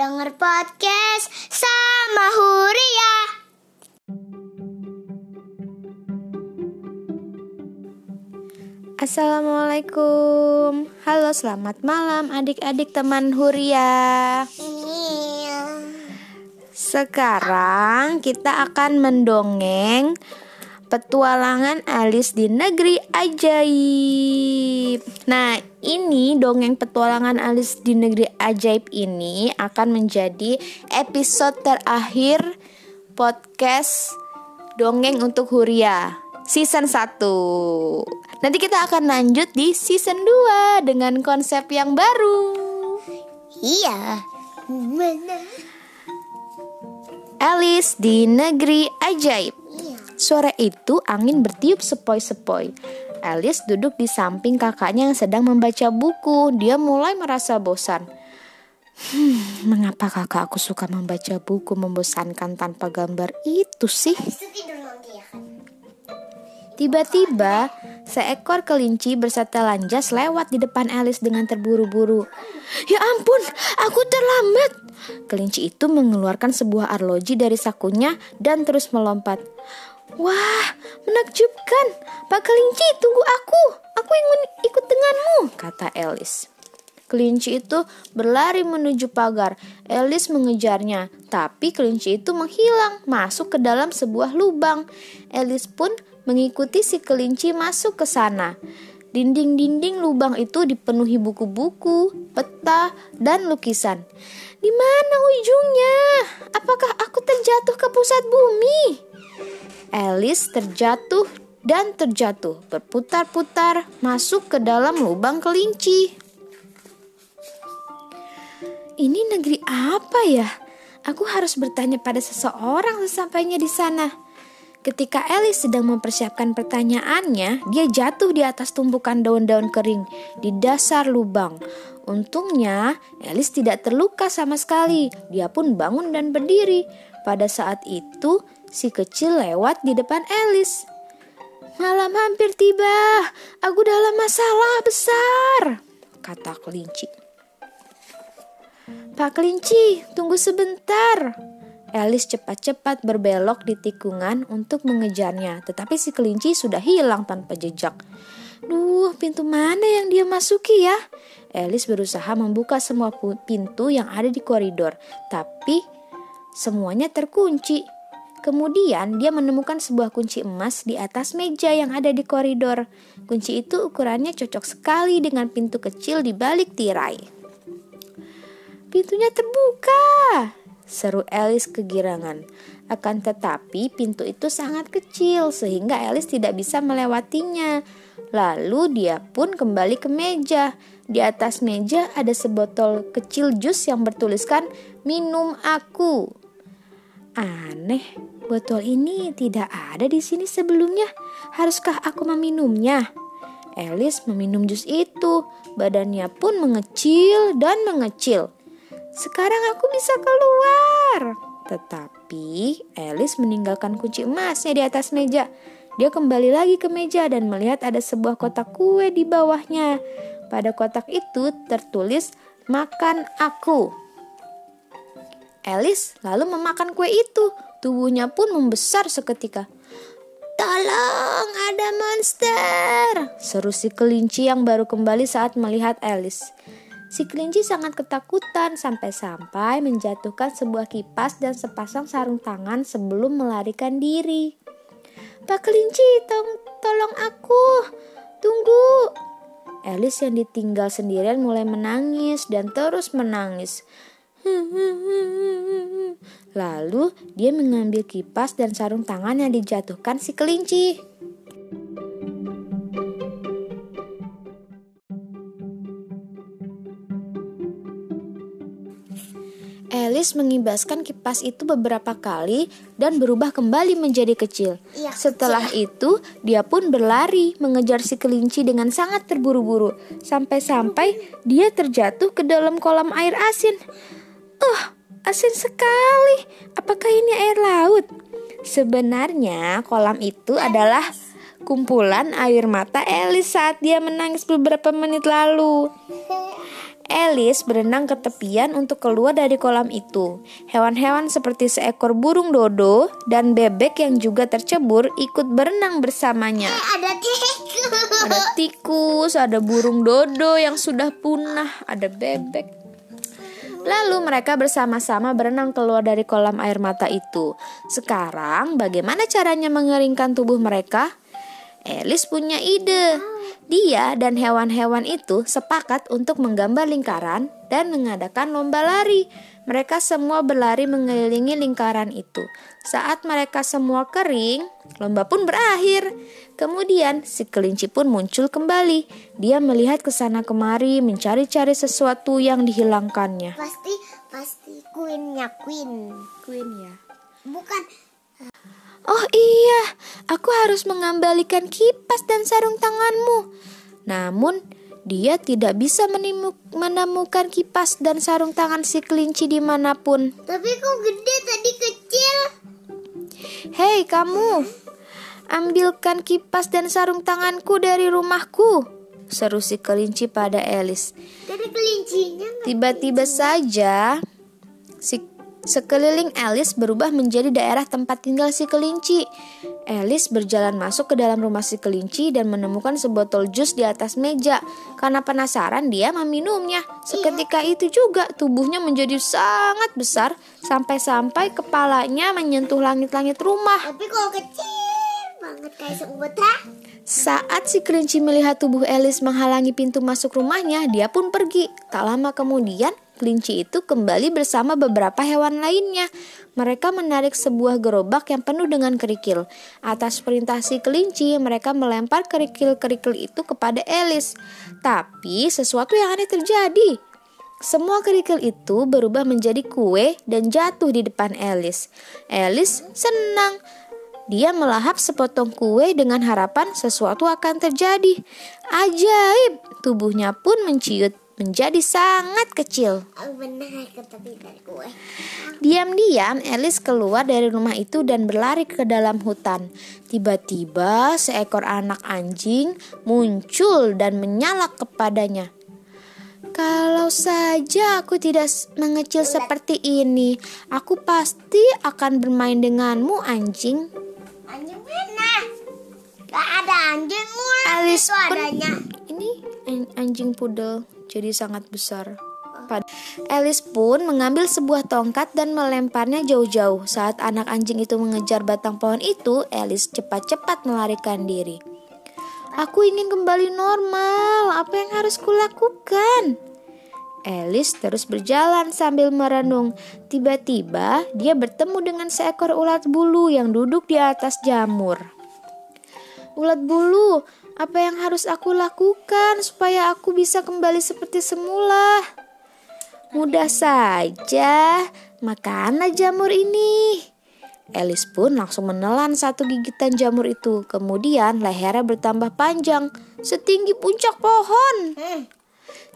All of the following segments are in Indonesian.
denger podcast sama Huria. Assalamualaikum Halo selamat malam adik-adik teman Huria Iya. Sekarang kita akan mendongeng Petualangan Alice di Negeri Ajaib Nah ini dongeng petualangan Alice di Negeri Ajaib ini Akan menjadi episode terakhir podcast Dongeng untuk Huria Season 1 Nanti kita akan lanjut di season 2 Dengan konsep yang baru Iya. Mana? Alice di Negeri Ajaib Iya. Sore itu angin bertiup sepoi-sepoi. Alice duduk di samping kakaknya yang sedang membaca buku. Dia mulai merasa bosan. Hmm, mengapa kakak aku suka membaca buku membosankan tanpa gambar itu sih? Ya? Tiba-tiba, seekor kelinci berserta lanjas lewat di depan Alice dengan terburu-buru. Ya ampun, aku terlambat. Kelinci itu mengeluarkan sebuah arloji dari sakunya dan terus melompat. Wah, menakjubkan. Pak Kelinci, tunggu aku. Aku ingin ikut denganmu, kata Alice. Kelinci itu berlari menuju pagar. Alice mengejarnya, tapi kelinci itu menghilang, masuk ke dalam sebuah lubang. Alice pun mengikuti si kelinci masuk ke sana. Dinding-dinding lubang itu dipenuhi buku-buku, peta, dan lukisan. Di mana ujungnya? Apakah aku terjatuh ke pusat bumi? Alice terjatuh dan terjatuh, berputar-putar masuk ke dalam lubang kelinci. Ini negeri apa ya? Aku harus bertanya pada seseorang sesampainya di sana. Ketika Alice sedang mempersiapkan pertanyaannya, dia jatuh di atas tumpukan daun-daun kering di dasar lubang. Untungnya, Alice tidak terluka sama sekali. Dia pun bangun dan berdiri. Pada saat itu, si kecil lewat di depan Alice. Malam hampir tiba. Aku dalam masalah besar, kata kelinci. Pak Kelinci, tunggu sebentar. Alice cepat-cepat berbelok di tikungan untuk mengejarnya, tetapi si kelinci sudah hilang tanpa jejak. Duh, pintu mana yang dia masuki ya? Alice berusaha membuka semua pintu yang ada di koridor, tapi semuanya terkunci. Kemudian dia menemukan sebuah kunci emas di atas meja yang ada di koridor. Kunci itu ukurannya cocok sekali dengan pintu kecil di balik tirai. Pintunya terbuka, seru Alice kegirangan. Akan tetapi pintu itu sangat kecil sehingga Alice tidak bisa melewatinya. Lalu dia pun kembali ke meja. Di atas meja ada sebotol kecil jus yang bertuliskan minum aku. Aneh, botol ini tidak ada di sini sebelumnya. Haruskah aku meminumnya? Alice meminum jus itu. Badannya pun mengecil dan mengecil. Sekarang aku bisa keluar. Tetapi Alice meninggalkan kunci emasnya di atas meja. Dia kembali lagi ke meja dan melihat ada sebuah kotak kue di bawahnya. Pada kotak itu tertulis "Makan aku". Alice lalu memakan kue itu. Tubuhnya pun membesar seketika. Tolong, ada monster! Seru si kelinci yang baru kembali saat melihat Alice. Si kelinci sangat ketakutan sampai-sampai menjatuhkan sebuah kipas dan sepasang sarung tangan sebelum melarikan diri. Pak kelinci, tong tolong aku. Tunggu. Alice yang ditinggal sendirian mulai menangis dan terus menangis. Lalu dia mengambil kipas dan sarung tangan yang dijatuhkan si kelinci. Mengibaskan kipas itu beberapa kali dan berubah kembali menjadi kecil. Iya, Setelah itu, dia pun berlari mengejar si kelinci dengan sangat terburu-buru, sampai-sampai dia terjatuh ke dalam kolam air asin. Oh, asin sekali. Apakah ini air laut? Sebenarnya kolam itu adalah kumpulan air mata Alice saat dia menangis beberapa menit lalu. Alice berenang ke tepian untuk keluar dari kolam itu. Hewan-hewan seperti seekor burung dodo dan bebek yang juga tercebur ikut berenang bersamanya. Ada tikus. Ada tikus, ada burung dodo yang sudah punah, ada bebek. Lalu mereka bersama-sama berenang keluar dari kolam air mata itu. Sekarang, bagaimana caranya mengeringkan tubuh mereka? Alice punya ide. Dia dan hewan-hewan itu sepakat untuk menggambar lingkaran dan mengadakan lomba lari. Mereka semua berlari mengelilingi lingkaran itu. Saat mereka semua kering, lomba pun berakhir. Kemudian si kelinci pun muncul kembali. Dia melihat ke sana kemari mencari-cari sesuatu yang dihilangkannya. Pasti pasti queennya queen. Queen ya. Bukan Oh iya, aku harus mengembalikan kipas dan sarung tanganmu. Namun, dia tidak bisa menemukan kipas dan sarung tangan si kelinci di mana pun. tapi kok gede tadi kecil. Hei kamu, ambilkan kipas dan sarung tanganku dari rumahku, seru si kelinci pada nggak- Tiba-tiba saja, si sekeliling Alice berubah menjadi daerah tempat tinggal si kelinci. Alice berjalan masuk ke dalam rumah si kelinci dan menemukan sebotol jus di atas meja. Karena penasaran, dia meminumnya. Seketika itu juga tubuhnya menjadi sangat besar sampai-sampai kepalanya menyentuh langit-langit rumah. Tapi kok kecil banget kayak seubet ha? Saat si kelinci melihat tubuh Alice menghalangi pintu masuk rumahnya, dia pun pergi. Tak lama kemudian, kelinci itu kembali bersama beberapa hewan lainnya. Mereka menarik sebuah gerobak yang penuh dengan kerikil. Atas perintah si kelinci, mereka melempar kerikil-kerikil itu kepada Alice. Tapi sesuatu yang aneh terjadi. Semua kerikil itu berubah menjadi kue dan jatuh di depan Alice. Alice senang. Dia melahap sepotong kue dengan harapan sesuatu akan terjadi. Ajaib, tubuhnya pun menciut menjadi sangat kecil. Oh. Diam-diam Alice keluar dari rumah itu dan berlari ke dalam hutan. Tiba-tiba seekor anak anjing muncul dan menyalak kepadanya. Kalau saja aku tidak mengecil seperti ini, aku pasti akan bermain denganmu, anjing. Anjing mana? Gak ada anjing mulu Alice pun- adanya. Ini an- anjing pudel, jadi sangat besar. Alice pun mengambil sebuah tongkat dan melemparnya jauh-jauh. Saat anak anjing itu mengejar batang pohon itu, Alice cepat-cepat melarikan diri. Aku ingin kembali normal. Apa yang harus kulakukan? Alice terus berjalan sambil merenung. Tiba-tiba dia bertemu dengan seekor ulat bulu yang duduk di atas jamur. Ulat bulu, apa yang harus aku lakukan supaya aku bisa kembali seperti semula? Mudah saja, makanlah jamur ini. Alice pun langsung menelan satu gigitan jamur itu. Kemudian lehernya bertambah panjang, setinggi puncak pohon. Hmm.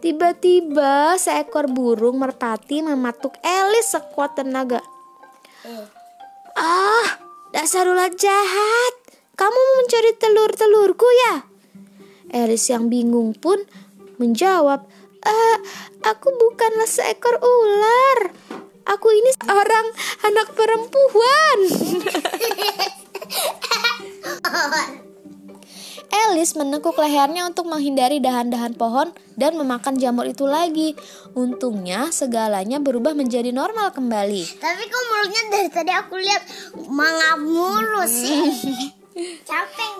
Tiba-tiba seekor burung merpati mematuk Alice sekuat tenaga. Eh, Ah, dasar ulat jahat. Kamu mau mencari telur-telurku ya? Alice yang bingung pun menjawab, "Eh, aku bukanlah seekor ular. Aku ini seorang anak perempuan." Alice menekuk lehernya untuk menghindari dahan-dahan pohon dan memakan jamur itu lagi. Untungnya segalanya berubah menjadi normal kembali. Tapi kok mulutnya dari tadi aku lihat mangap mulu sih.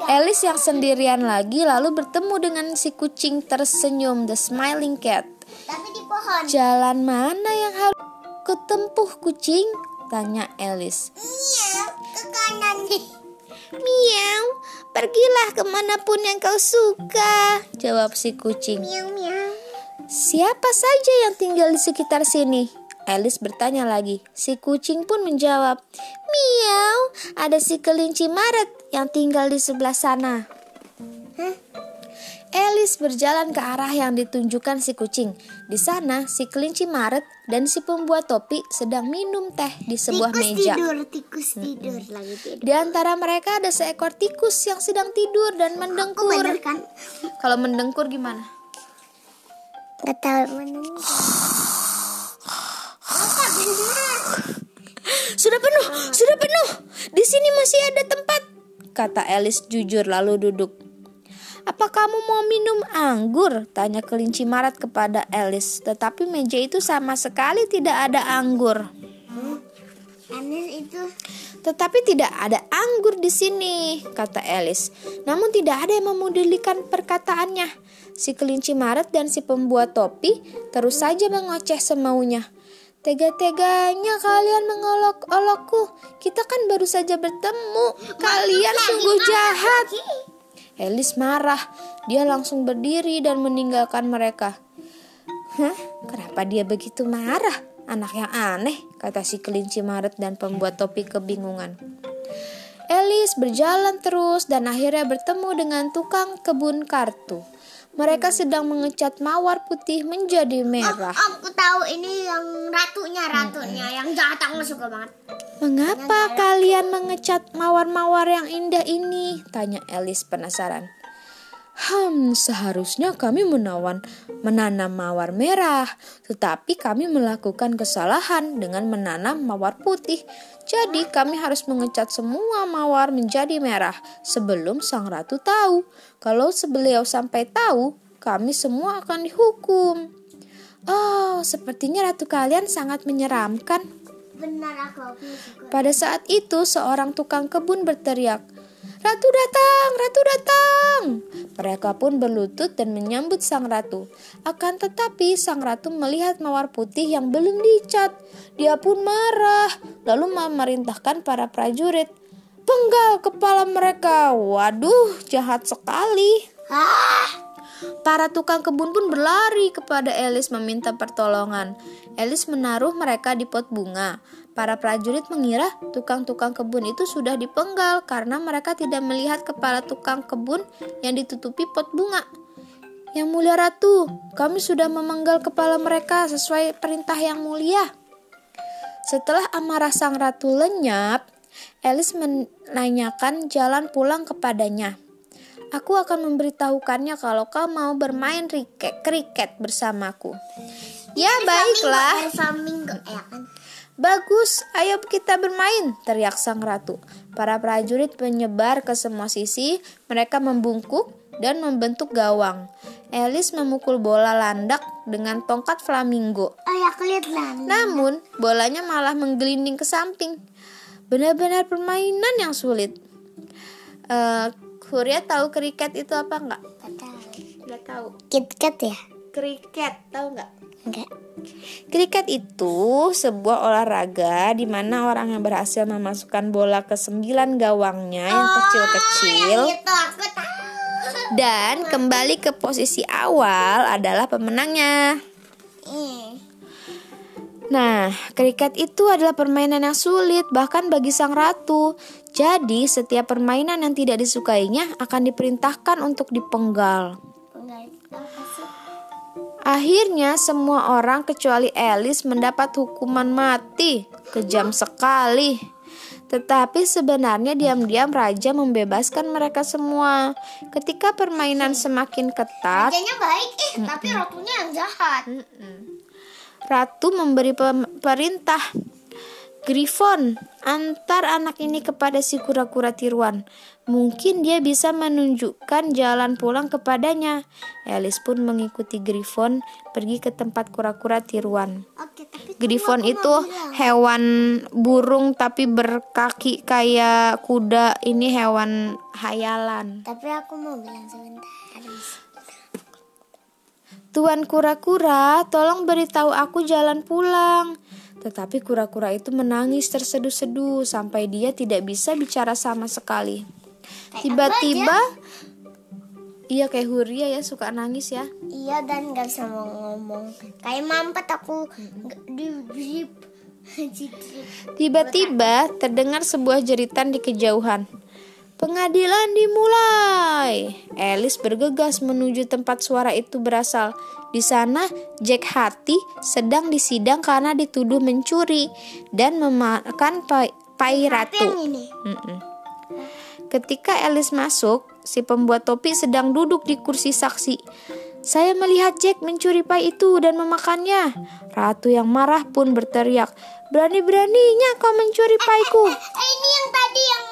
Alice yang sendirian lagi lalu bertemu dengan si kucing tersenyum, the smiling cat. Tapi di pohon. Jalan mana yang harus kutempuh kucing? Tanya Alice. Iya, ke kanan. Miau, pergilah ke mana pun yang kau suka, jawab si kucing. Miau miau. Siapa saja yang tinggal di sekitar sini? Alice bertanya lagi. Si kucing pun menjawab, Miau, ada si kelinci Maret yang tinggal di sebelah sana. Hah? Alice berjalan ke arah yang ditunjukkan si kucing. Di sana, si kelinci Maret dan si pembuat topi sedang minum teh di sebuah tikus meja. tidur, tikus tidur lagi tidur. Di antara mereka ada seekor tikus yang sedang tidur dan Aku mendengkur. bener kan? Kalau mendengkur gimana? Tahu benar? Sudah penuh, sudah penuh. Di sini masih ada tempat, kata Alice jujur lalu duduk. Apa kamu mau minum anggur? Tanya kelinci Marat kepada Alice. Tetapi meja itu sama sekali tidak ada anggur. Itu Tetapi tidak ada anggur di sini, kata Alice. Namun tidak ada yang memodulikan perkataannya. Si kelinci Maret dan si pembuat topi terus saja mengoceh semaunya. Tega-teganya kalian mengolok-olokku. Kita kan baru saja bertemu. Kalian sungguh jahat. Alice marah. Dia langsung berdiri dan meninggalkan mereka. Hah? Kenapa dia begitu marah? Anak yang aneh, kata si kelinci Maret dan pembuat topi kebingungan. Alice berjalan terus dan akhirnya bertemu dengan tukang kebun kartu. Mereka sedang mengecat mawar putih menjadi merah. aku tahu ini yang ratunya ratunya yang jahat aku suka banget. Mengapa kalian mengecat mawar-mawar yang indah ini? Tanya Alice penasaran. Hmm, seharusnya kami menawan menanam mawar merah, tetapi kami melakukan kesalahan dengan menanam mawar putih. Jadi kami harus mengecat semua mawar menjadi merah sebelum sang ratu tahu. Kalau sebeliau sampai tahu, kami semua akan dihukum. Oh, sepertinya ratu kalian sangat menyeramkan. Benar aku. Pada saat itu, seorang tukang kebun berteriak, "Ratu datang! Ratu datang!" Mereka pun berlutut dan menyambut sang ratu. Akan tetapi, sang ratu melihat mawar putih yang belum dicat. Dia pun marah, lalu memerintahkan para prajurit, "Penggal kepala mereka!" Waduh, jahat sekali. Ah, Para tukang kebun pun berlari kepada Alice meminta pertolongan. Alice menaruh mereka di pot bunga. Para prajurit mengira tukang-tukang kebun itu sudah dipenggal karena mereka tidak melihat kepala tukang kebun yang ditutupi pot bunga. Yang mulia ratu, kami sudah memenggal kepala mereka sesuai perintah yang mulia. Setelah amarah sang ratu lenyap, Alice menanyakan jalan pulang kepadanya. Aku akan memberitahukannya kalau kau mau bermain kriket, kriket bersamaku. Ya baiklah. Hari Minggu ya kan. Bagus, ayo kita bermain, teriak sang ratu. Para prajurit menyebar ke semua sisi, mereka membungkuk dan membentuk gawang. Alice memukul bola landak dengan tongkat flamingo. Namun, bolanya malah menggelinding ke samping. Benar-benar permainan yang sulit. Eh, Huria tahu kriket itu apa enggak? Enggak tahu. KitKat ya? Kriket, tahu enggak? Enggak. Kriket itu sebuah olahraga di mana orang yang berhasil memasukkan bola ke sembilan gawangnya yang kecil-kecil Itu aku tahu. dan kembali ke posisi awal adalah pemenangnya. Hmm. Nah, kriket itu adalah permainan yang sulit bahkan bagi sang ratu. Jadi, setiap permainan yang tidak disukainya akan diperintahkan untuk dipenggal. Akhirnya semua orang kecuali Alice mendapat hukuman mati. Kejam sekali. Tetapi sebenarnya diam-diam raja membebaskan mereka semua. Ketika permainan semakin ketat, Rajanya baik eh, tapi ratunya yang jahat. ratu memberi perintah. Griffon, antar anak ini kepada si kura-kura tiruan. Mungkin dia bisa menunjukkan jalan pulang kepadanya. Alice pun mengikuti Griffon pergi ke tempat kura-kura tiruan. Oke, tapi Griffon itu hewan burung tapi berkaki kayak kuda. Ini hewan hayalan. tapi aku mau bilang sebentar. Tuan kura-kura, tolong beritahu aku jalan pulang. Tetapi kura-kura itu menangis terseduh-seduh sampai dia tidak bisa bicara sama sekali. Tiba-tiba, iya kayak Huria ya suka nangis ya. Iya dan nggak bisa mau ngomong. Kayak mampet aku di- Tiba-tiba terdengar sebuah jeritan di kejauhan. Pengadilan dimulai. Alice bergegas menuju tempat suara itu berasal. Di sana, Jack Hati sedang disidang karena dituduh mencuri dan memakan pai, pai ratu. Ketika Alice masuk, si pembuat topi sedang duduk di kursi saksi. Saya melihat Jack mencuri pai itu dan memakannya. Ratu yang marah pun berteriak, berani-beraninya kau mencuri paiku. Eh, ini yang tadi yang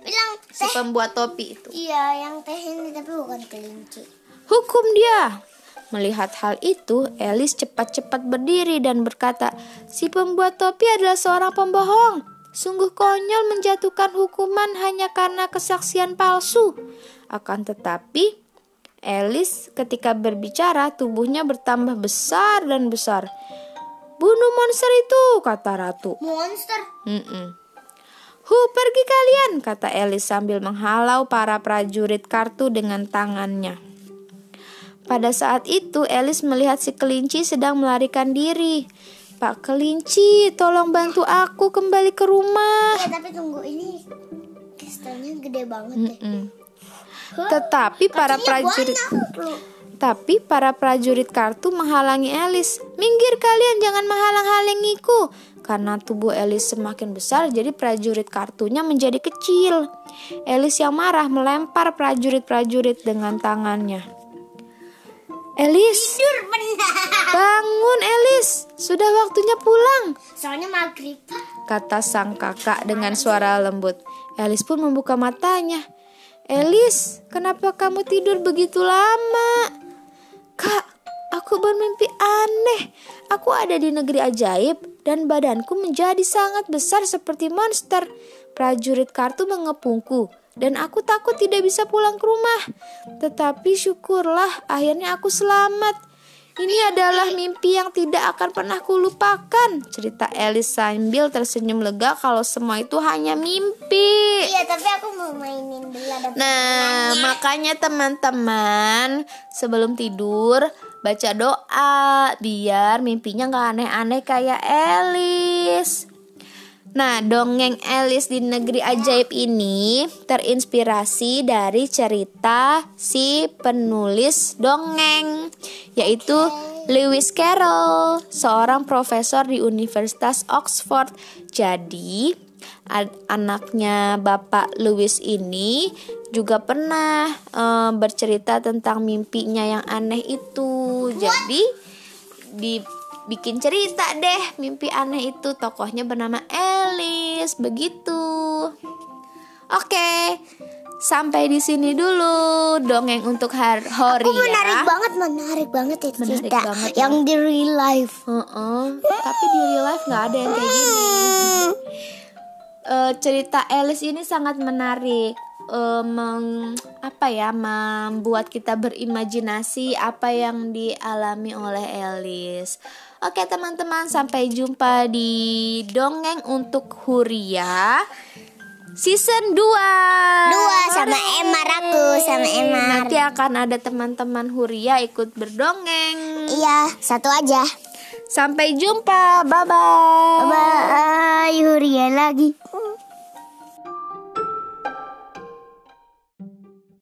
bilang Si pembuat topi itu. Iya, yang teh ini tapi bukan kelinci. Hukum dia. Melihat hal itu, Elis cepat-cepat berdiri dan berkata, "Si pembuat topi adalah seorang pembohong. Sungguh konyol menjatuhkan hukuman hanya karena kesaksian palsu." Akan tetapi, Elis ketika berbicara tubuhnya bertambah besar dan besar. "Bunuh monster itu," kata ratu. Monster. Mm-mm. Hu, pergi kalian, kata Elis sambil menghalau para prajurit kartu dengan tangannya. Pada saat itu, Elis melihat si kelinci sedang melarikan diri. Pak kelinci, tolong bantu aku kembali ke rumah. Ya, tapi tunggu ini kristalnya gede banget deh. Mm. Tetapi para prajurit. Tapi para prajurit kartu menghalangi Elis. Minggir kalian, jangan menghalang-halangiku. Karena tubuh Elis semakin besar, jadi prajurit kartunya menjadi kecil. Elis yang marah melempar prajurit-prajurit dengan tangannya. Elis, bangun Elis. Sudah waktunya pulang, Soalnya maghrib. kata sang kakak dengan suara lembut. Elis pun membuka matanya. Elis, kenapa kamu tidur begitu lama? Aku bermimpi aneh. Aku ada di negeri ajaib dan badanku menjadi sangat besar seperti monster. Prajurit kartu mengepungku dan aku takut tidak bisa pulang ke rumah. Tetapi syukurlah akhirnya aku selamat. Ini adalah mimpi yang tidak akan pernah kulupakan. Cerita Elis sambil tersenyum lega kalau semua itu hanya mimpi. Iya, tapi aku mau mainin Nah, makanya teman-teman sebelum tidur baca doa biar mimpinya nggak aneh-aneh kayak Elis. Nah, dongeng Alice di negeri ajaib ini terinspirasi dari cerita si penulis dongeng, yaitu Lewis Carroll, seorang profesor di Universitas Oxford. Jadi, ad- anaknya Bapak Lewis ini juga pernah eh, bercerita tentang mimpinya yang aneh itu. Jadi, dibikin cerita deh mimpi aneh itu tokohnya bernama Alice begitu oke sampai di sini dulu dongeng untuk har Horia Aku menarik banget, menarik banget itu Menarik cerita banget, ya. yang di real life. Heeh, tapi di real life nggak ada yang kayak gini Eh, cerita Alice ini sangat menarik. Eh, meng, apa ya membuat kita berimajinasi apa yang dialami oleh Alice. Oke teman-teman sampai jumpa di dongeng untuk Huria season 2 Dua sama Emar aku, sama Emar. Nanti akan ada teman-teman Huria ikut berdongeng. Iya, satu aja. Sampai jumpa. Bye bye Bye, Huria lagi.